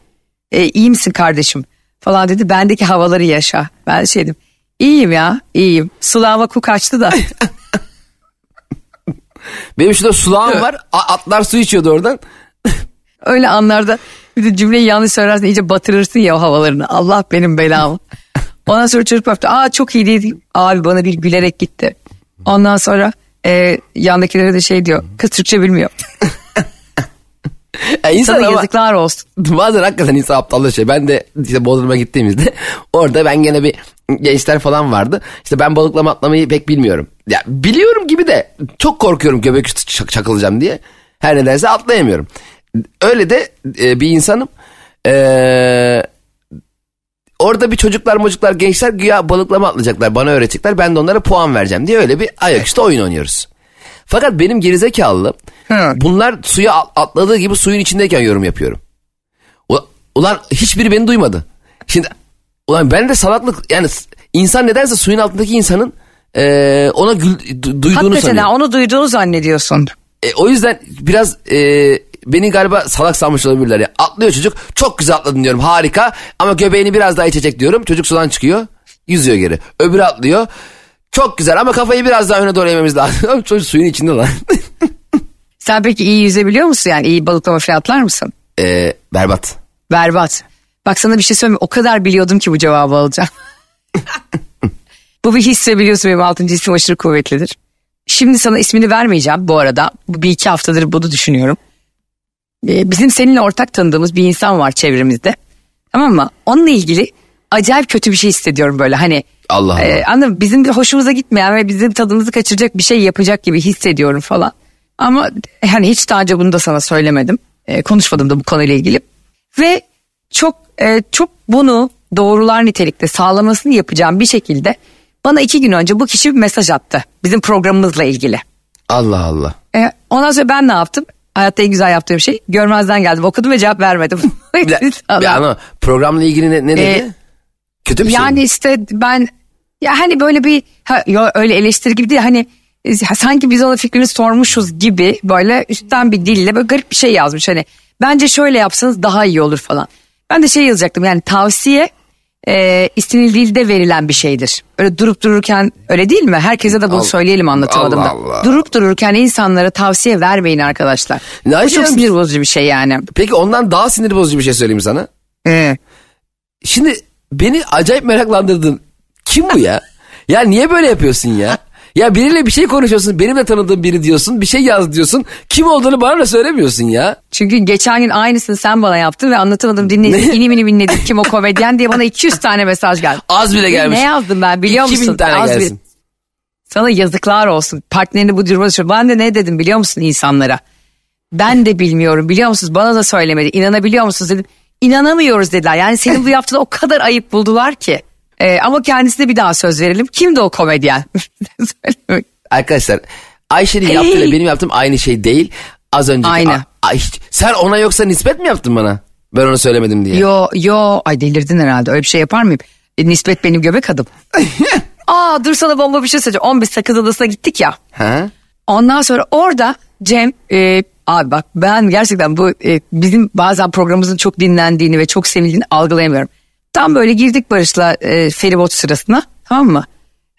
E, iyi misin kardeşim falan dedi. Bendeki havaları yaşa. Ben şey dedim. İyiyim ya iyiyim. Sulağıma ku kaçtı da.
Benim şurada sulağım var. Atlar su içiyordu oradan.
Öyle anlarda bir de cümleyi yanlış söylersin iyice batırırsın ya o havalarını. Allah benim belamı. Ondan sonra çocuk baktı. Aa çok iyi değil. Abi bana bir gülerek gitti. Ondan sonra e, yandakilere de şey diyor. Kız Türkçe bilmiyor.
Yani insan
Sana
ama
yazıklar olsun.
bazen hakikaten insan aptallaşıyor. Ben de işte Bodrum'a gittiğimizde orada ben gene bir gençler falan vardı. İşte ben balıklama atlamayı pek bilmiyorum. Ya biliyorum gibi de çok korkuyorum göbek üstü çak- çakılacağım diye. Her nedense atlayamıyorum. Öyle de e, bir insanım. Eee orada bir çocuklar mocuklar gençler güya balıklama atlayacaklar bana öğretecekler ben de onlara puan vereceğim diye öyle bir ayaküstü oyun oynuyoruz. Fakat benim gerizekalı
Hı.
bunlar suya at- atladığı gibi suyun içindeyken yorum yapıyorum. Ulan, hiçbiri beni duymadı. Şimdi ulan ben de salaklık yani insan nedense suyun altındaki insanın eee, ona gül, du- duyduğunu
Hakikaten
sanıyor.
ha, onu duyduğunu zannediyorsun.
E, o yüzden biraz e, beni galiba salak sanmış olabilirler. Ya. Atlıyor çocuk çok güzel atladın diyorum harika ama göbeğini biraz daha içecek diyorum. Çocuk sudan çıkıyor yüzüyor geri. Öbürü atlıyor çok güzel ama kafayı biraz daha öne doğru eğmemiz lazım. çocuk suyun içinde lan.
Sen peki iyi yüzebiliyor musun yani iyi balıklama falan atlar mısın?
e, berbat.
Berbat. Bak sana bir şey söyleyeyim? O kadar biliyordum ki bu cevabı alacağım. bu bir hisse biliyorsun benim altıncı hissim aşırı kuvvetlidir. Şimdi sana ismini vermeyeceğim bu arada. Bir iki haftadır bunu düşünüyorum. Ee, bizim seninle ortak tanıdığımız bir insan var çevremizde. Tamam mı? Onunla ilgili acayip kötü bir şey hissediyorum böyle hani.
Allah Allah.
E, anladın? Bizim hoşumuza gitmeyen ve bizim tadımızı kaçıracak bir şey yapacak gibi hissediyorum falan. Ama hani hiç daha önce bunu da sana söylemedim. E, konuşmadım da bu konuyla ilgili. Ve çok e, çok bunu doğrular nitelikte sağlamasını yapacağım bir şekilde bana iki gün önce bu kişi bir mesaj attı. Bizim programımızla ilgili.
Allah Allah.
E, ondan sonra ben ne yaptım? Hayatta en güzel yaptığım şey görmezden geldim. Okudum ve cevap vermedim.
Bir, bir ana programla ilgili ne, ne dedi?
E,
Kötü bir şey
yani işte ben ya hani böyle bir ha, yo, öyle eleştiri gibi değil hani e, sanki biz ona fikrini sormuşuz gibi böyle üstten bir dille böyle garip bir şey yazmış hani bence şöyle yapsanız daha iyi olur falan. Ben de şey yazacaktım yani tavsiye e, istenildiğinde verilen bir şeydir. Öyle durup dururken öyle değil mi? Herkese de bunu
Allah-
söyleyelim anlatamadım da.
Allah Allah.
Durup dururken insanlara tavsiye vermeyin arkadaşlar.
Ne
Bu çok sinir bozucu bir şey yani.
Peki ondan daha sinir bozucu bir şey söyleyeyim sana.
Ee,
Şimdi beni acayip meraklandırdın. Kim bu ya? ya niye böyle yapıyorsun ya? Ya biriyle bir şey konuşuyorsun. Benim de tanıdığım biri diyorsun. Bir şey yaz diyorsun. Kim olduğunu bana da söylemiyorsun ya.
Çünkü geçen gün aynısını sen bana yaptın ve anlatamadım dinledim. İnim inim inledim kim o komedyen diye bana 200 tane mesaj geldi.
Az bile gelmiş.
Ne yazdım ben biliyor
2000
musun?
tane
Az
gelsin.
Sana yazıklar olsun. Partnerini bu duruma düşür. Ben de ne dedim biliyor musun insanlara? Ben de bilmiyorum biliyor musunuz? Bana da söylemedi. İnanabiliyor musunuz dedim. İnanamıyoruz dediler. Yani senin bu yaptığını o kadar ayıp buldular ki. Ee, ama kendisine bir daha söz verelim. Kimdi o komedyen?
Arkadaşlar Ayşe'nin
Hey.
yaptığıyla benim yaptığım aynı şey değil. Az önceki.
Aynı.
Sen ona yoksa nispet mi yaptın bana? Ben onu söylemedim diye.
Yo yo ay delirdin herhalde öyle bir şey yapar mıyım? E, nispet benim göbek adım. Aa dur sana bomba bir şey söyleyeceğim. 15 sakız adasına gittik ya.
Ha?
Ondan sonra orada Cem e, abi bak ben gerçekten bu e, bizim bazen programımızın çok dinlendiğini ve çok sevildiğini algılayamıyorum. Tam böyle girdik Barış'la e, feribot sırasına tamam mı?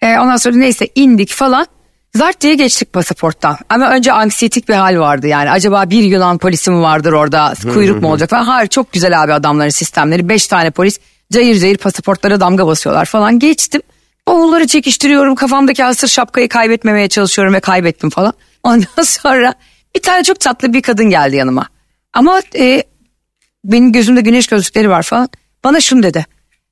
E, ondan sonra neyse indik falan. Zart diye geçtik pasaporttan. Ama önce anksiyetik bir hal vardı yani. Acaba bir Yunan polisi mi vardır orada? Kuyruk mu olacak falan. Hayır çok güzel abi adamların sistemleri. Beş tane polis cayır cayır pasaportlara damga basıyorlar falan. Geçtim. Bavulları çekiştiriyorum. Kafamdaki hasır şapkayı kaybetmemeye çalışıyorum ve kaybettim falan. Ondan sonra bir tane çok tatlı bir kadın geldi yanıma. Ama e, benim gözümde güneş gözlükleri var falan. Bana şunu dedi.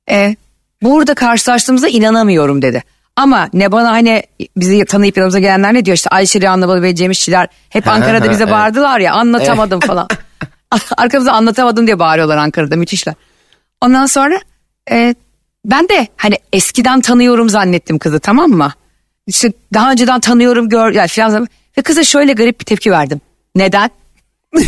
E, burada karşılaştığımıza inanamıyorum dedi. Ama ne bana hani bizi tanıyıp yanımıza gelenler ne diyor işte Ayşe Rihanna ve Cem İşçiler hep Ankara'da bize bağırdılar ya anlatamadım falan. Arkamızda anlatamadım diye bağırıyorlar Ankara'da müthişler. Ondan sonra e, ben de hani eskiden tanıyorum zannettim kızı tamam mı? İşte daha önceden tanıyorum gör yani filan ve kıza şöyle garip bir tepki verdim. Neden?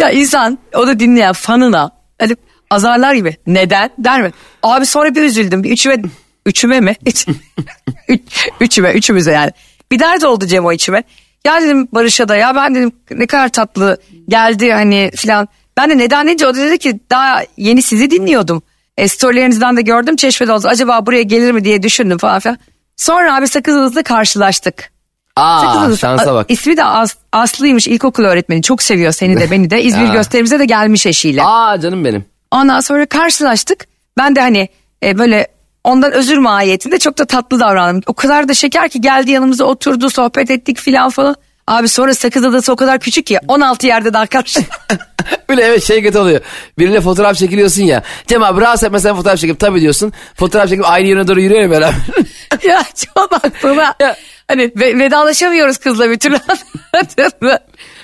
ya insan o da dinleyen fanına hani azarlar gibi neden der mi? Abi sonra bir üzüldüm bir üçüme üçüme mi? Üç, üçüme üçümüze yani. Bir dert oldu Cem o içime. Ya dedim Barış'a da ya ben dedim ne kadar tatlı geldi hani filan. Ben de neden deyince o dedi ki daha yeni sizi dinliyordum. E, storylerinizden de gördüm çeşmede oldu. Acaba buraya gelir mi diye düşündüm falan filan. Sonra abi sakız adasında karşılaştık.
Aa şansa bak.
İsmi de As- Aslı'ymış ilkokul öğretmeni. Çok seviyor seni de beni de. İzmir gösterimize de gelmiş eşiyle.
Aa canım benim.
Ondan sonra karşılaştık. Ben de hani e, böyle ondan özür mahiyetinde çok da tatlı davrandım. O kadar da şeker ki geldi yanımıza oturdu sohbet ettik filan falan. Abi sonra Sakız Adası o kadar küçük ki 16 yerde daha karşı.
Böyle evet şey kötü oluyor. Biriyle fotoğraf çekiliyorsun ya. Cem abi rahatsız etmesen fotoğraf çekip tabii diyorsun. Fotoğraf çekip aynı yöne doğru yürüyor ya beraber.
ya çok aklıma. Hani ve- vedalaşamıyoruz kızla bir türlü.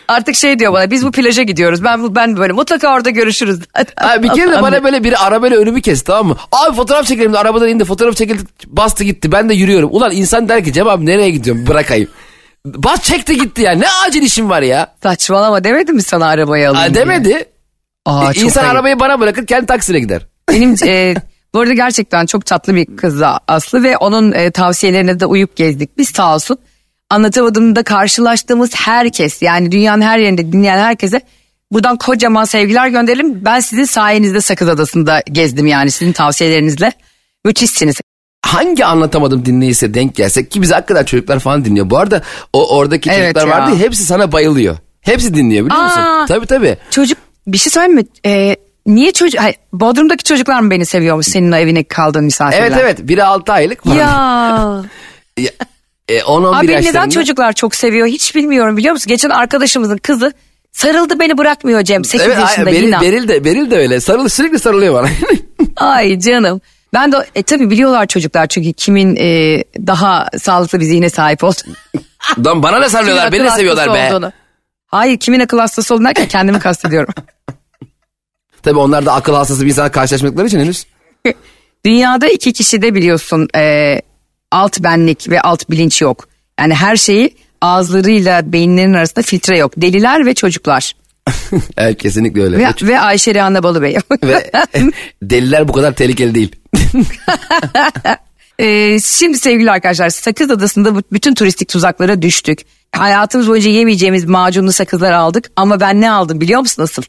Artık şey diyor bana biz bu plaja gidiyoruz. Ben ben böyle mutlaka orada görüşürüz.
Ha, bir kere de bana böyle biri arabayla önümü kesti tamam mı? Abi fotoğraf çekelim de arabadan indi fotoğraf çekildi bastı gitti ben de yürüyorum. Ulan insan der ki Cem abi nereye gidiyorum bırakayım. Bas çekti gitti ya ne acil işim var ya.
Saçmalama demedim mi sana arabayı alayım diye?
demedi.
Aa, çok
İnsan
ayıp.
arabayı bana bırakır kendi taksine gider.
Benim e, bu arada gerçekten çok tatlı bir kız Aslı ve onun e, tavsiyelerine de uyup gezdik. Biz sağ olsun anlatamadığımda karşılaştığımız herkes yani dünyanın her yerinde dinleyen herkese buradan kocaman sevgiler gönderelim. Ben sizin sayenizde Sakız Adası'nda gezdim yani sizin tavsiyelerinizle. Müthişsiniz.
Hangi anlatamadım dinleyicisi denk gelsek ki biz hakikaten çocuklar falan dinliyor. Bu arada o oradaki
Evet
çocuklar
ya.
vardı hepsi sana bayılıyor. Hepsi dinliyor biliyor musun?
Aa.
Tabii tabii.
Çocuk bir şey söyleyeyim mi? E, niye çocuk... Hayır, Bodrum'daki çocuklar mı beni seviyormuş senin o evine kaldığın misafirler?
Evet evet biri 6 aylık.
Ya.
Ya, e, 10-11
Abi neden
yaşlarında.
çocuklar çok seviyor hiç bilmiyorum biliyor musun? Geçen arkadaşımızın kızı sarıldı beni bırakmıyor Cem 8
Evet,
yaşında
Beril. Beril de Beril de öyle. Sarıl sürekli sarılıyor bana.
Ay canım. Ben de e, tabii biliyorlar çocuklar çünkü kimin e, daha sağlıklı bir zihne sahip olduğunu.
Lan bana ne sarılıyorlar? Beni de seviyorlar be.
olduğunu. Hayır kimin akıl hastası olduğunu derken kendimi kastediyorum.
Tabii onlar da akıl hastası bir insana karşılaşmadıkları için henüz.
Dünyada iki kişi de biliyorsun e, alt benlik ve alt bilinç yok. Yani her şeyi ağızlarıyla beyinlerin arasında filtre yok. Deliler ve çocuklar.
Evet kesinlikle öyle.
Ve,
Ve,
ve Ayşe Rihanna Balıbey.
ve deliler bu kadar tehlikeli değil.
Ee, şimdi sevgili arkadaşlar Sakız Adası'nda bütün turistik tuzaklara düştük. Hayatımız boyunca yemeyeceğimiz macunlu sakızlar aldık ama ben ne aldım biliyor musun nasıl?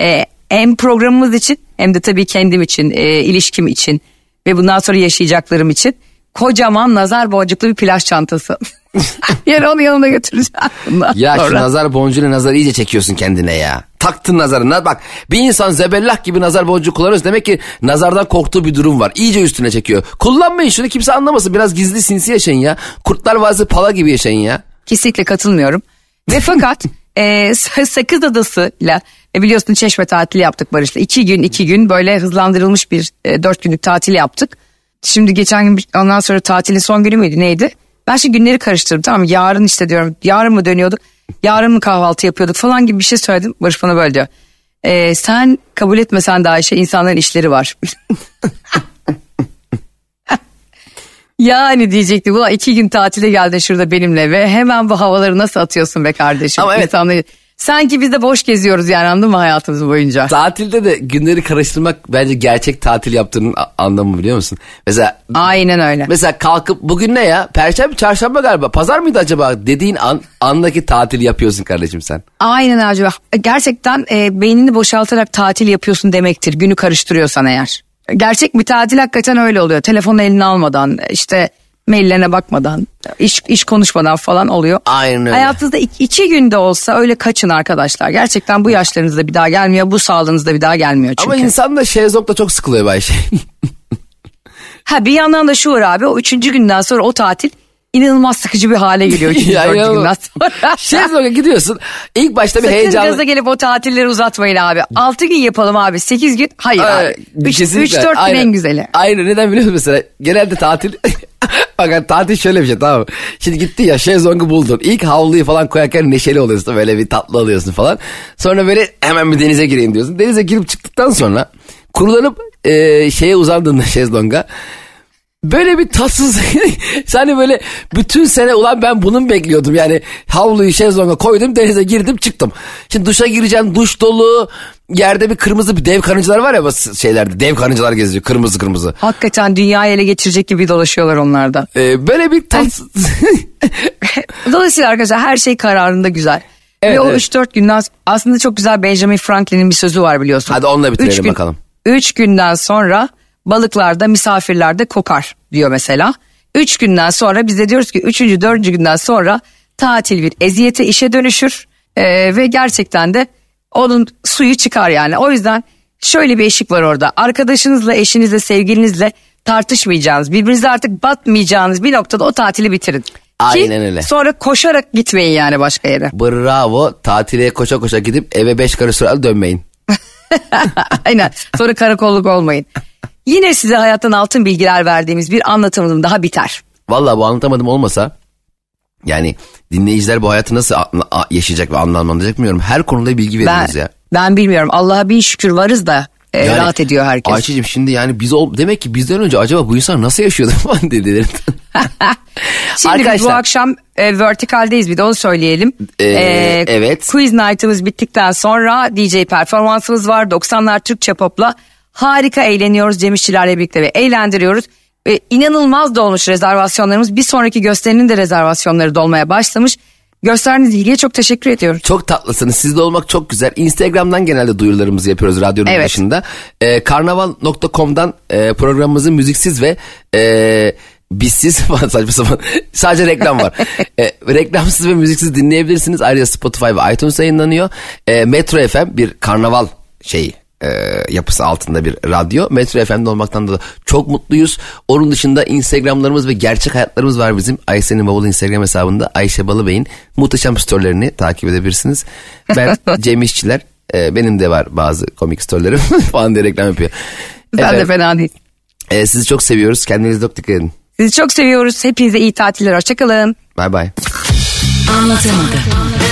Ee, hem programımız için hem de tabii kendim için, e, ilişkim için ve bundan sonra yaşayacaklarım için kocaman nazar boncuklu bir plaj çantası. yani onu yanımda götüreceğim. bundan
Ya şu
sonra.
nazar boncuğunu nazar iyice çekiyorsun kendine ya. Taktın nazarına bak bir insan zebellah gibi nazar boncuğu kullanıyorsa demek ki nazardan korktuğu bir durum var. İyice üstüne çekiyor. Kullanmayın şunu kimse anlamasın biraz gizli sinsi yaşayın ya. Kurtlar Vadisi pala gibi yaşayın ya.
Kesinlikle katılmıyorum. Ve fakat e, Sakız Adası'yla e, biliyorsun çeşme tatili yaptık Barış'la. İki gün iki gün böyle hızlandırılmış bir e, dört günlük tatil yaptık. Şimdi geçen gün ondan sonra tatilin son günü müydü neydi? Ben şimdi günleri karıştırdım tamam yarın işte diyorum yarın mı dönüyorduk yarın mı kahvaltı yapıyorduk falan gibi bir şey söyledim. Barış bana böyle diyor. E, sen kabul etmesen de Ayşe insanların işleri var. Yani diyecekti ulan iki gün tatile geldin şurada benimle ve hemen bu havaları nasıl atıyorsun be kardeşim.
Ama evet.
İnsanları- sanki biz de boş geziyoruz yani anladın mı hayatımız boyunca.
Tatilde de günleri karıştırmak bence gerçek tatil yaptığının anlamı biliyor musun? Mesela
Aynen öyle.
mesela kalkıp bugün ne ya? Perşembe, çarşamba galiba. Pazar mıydı acaba? Dediğin an andaki tatil yapıyorsun kardeşim sen.
Aynen Hacı bak. Gerçekten e, beynini boşaltarak tatil yapıyorsun demektir günü karıştırıyorsan eğer. Gerçek bir tatil hakikaten öyle oluyor. Telefonu eline almadan işte maillerine bakmadan iş, iş konuşmadan falan oluyor.
Aynen öyle.
Hayatınızda iki, iki günde olsa öyle kaçın arkadaşlar. Gerçekten bu yaşlarınızda bir daha gelmiyor. Bu sağlığınızda bir daha gelmiyor çünkü.
Ama insan da şezlongda çok sıkılıyor Bayşe.
Ha bir yandan da şu var abi o üçüncü günden sonra o tatil inanılmaz sıkıcı bir hale geliyor. üçüncü,
Ya,
dördüncü
inanılmaz.
günden sonra.
Şezlong'a gidiyorsun. İlk başta bir
Sakın
heyecanlı.
gaza gelip o tatilleri uzatmayın abi. 6 gün yapalım abi 8 gün. Hayır abi. 3-4
Kesinlikle.
gün
Aynen.
en güzeli.
Aynen neden biliyor musun mesela? Genelde tatil... Fakat tatil şöyle bir şey tamam? Şimdi gitti ya şezlongu buldun. İlk havluyu falan koyarken neşeli oluyorsun. Böyle bir tatlı oluyorsun falan. Sonra böyle hemen bir denize gireyim diyorsun. Denize girip çıktıktan sonra kurulanıp e, şeye uzandığında şezlonga böyle bir tatsız hani böyle bütün sene ulan ben bunun bekliyordum yani havluyu şezlonga koydum denize girdim çıktım. Şimdi duşa gireceğim duş dolu yerde bir kırmızı bir dev karıncalar var ya bu şeylerde. Dev karıncalar geziyor kırmızı kırmızı.
Hakikaten dünyayı ele geçirecek gibi dolaşıyorlar onlarda.
Ee, böyle bir tat...
Dolayısıyla arkadaşlar her şey kararında güzel.
Evet,
Ve o
evet.
3-4 günden aslında çok güzel Benjamin Franklin'in bir sözü var biliyorsun.
Hadi onunla bitirelim
Üç gün-
bakalım.
Üç günden sonra balıklarda misafirlerde kokar diyor mesela. Üç günden sonra biz de diyoruz ki üçüncü dördüncü günden sonra tatil bir eziyete işe dönüşür. Ee, ve gerçekten de onun suyu çıkar yani. O yüzden şöyle bir eşik var orada. Arkadaşınızla, eşinizle, sevgilinizle tartışmayacağınız, birbirinize artık batmayacağınız bir noktada o tatili bitirin. Ki
Aynen öyle.
Sonra koşarak gitmeyin yani başka yere.
Bravo tatile koşa koşa gidip eve beş karı süralı dönmeyin.
Aynen. Sonra karakolluk olmayın. Yine size hayattan altın bilgiler verdiğimiz bir anlatımım daha biter.
Vallahi bu anlatamadım olmasa yani dinleyiciler bu hayatı nasıl yaşayacak ve anlamlandıracak bilmiyorum. Her konuda bilgi veriyoruz ya.
ben bilmiyorum. Allah'a bin şükür varız da e,
Yani
rahat ediyor herkes.
Ayşe'cim şimdi yani biz ol, demek ki bizden önce acaba bu insan nasıl yaşıyordu falan dediler.
Şimdi biz bu
Arkadaşlar-
akşam e, vertikaldeyiz bir de onu söyleyelim.
Ee,
E,
evet.
Quiz night'ımız bittikten sonra DJ performansımız var. 90'lar Türkçe popla harika eğleniyoruz Cem İşçilerle birlikte ve eğlendiriyoruz. E, inanılmaz dolmuş rezervasyonlarımız. Bir sonraki gösterinin de rezervasyonları dolmaya başlamış. Gösterdiğiniz ilgiye çok teşekkür ediyorum.
çok tatlısınız. Sizde olmak çok güzel. Instagram'dan genelde duyurularımızı yapıyoruz radyonun
Evet.
başında. Ee, karnaval.com'dan e, programımızı müziksiz ve e, bizsiz falan saçma sapan sadece reklam var. e, reklamsız ve müziksiz dinleyebilirsiniz. Ayrıca Spotify ve iTunes yayınlanıyor. E, Metro FM bir karnaval şeyi e, yapısı altında bir radyo. Metro FM'de olmaktan da çok mutluyuz. Onun dışında Instagramlarımız ve gerçek hayatlarımız var bizim. Ayşe'nin bavulu Instagram hesabında Ayşe Balıbey'in muhteşem storylerini takip edebilirsiniz. Ben Cem İşçiler. e, benim de var bazı komik storylerim falan diye reklam yapıyor.
Ben de
Efendim,
fena değil.
e, sizi çok seviyoruz. Kendinize çok dikkat edin.
Sizi çok seviyoruz. Hepinize iyi tatiller. Hoşçakalın.
Bay bay.
Anlatamadım.